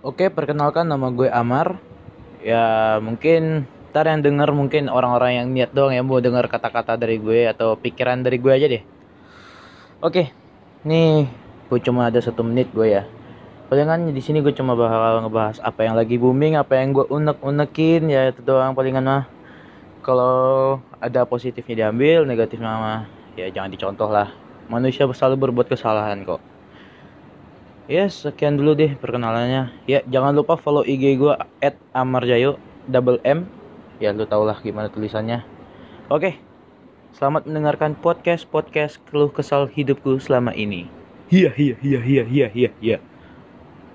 Oke, perkenalkan nama gue Amar. Ya, mungkin ntar yang denger mungkin orang-orang yang niat doang ya mau denger kata-kata dari gue atau pikiran dari gue aja deh. Oke, nih gue cuma ada satu menit gue ya. Palingan di sini gue cuma bakal ngebahas apa yang lagi booming, apa yang gue unek-unekin ya itu doang palingan mah. Kalau ada positifnya diambil, negatifnya mah ya jangan dicontoh lah. Manusia selalu berbuat kesalahan kok. Ya sekian dulu deh perkenalannya. Ya jangan lupa follow IG gue at amarjayo double M. Ya lu tau lah gimana tulisannya. Oke, selamat mendengarkan podcast podcast keluh kesal hidupku selama ini. Iya iya iya iya iya iya. iya.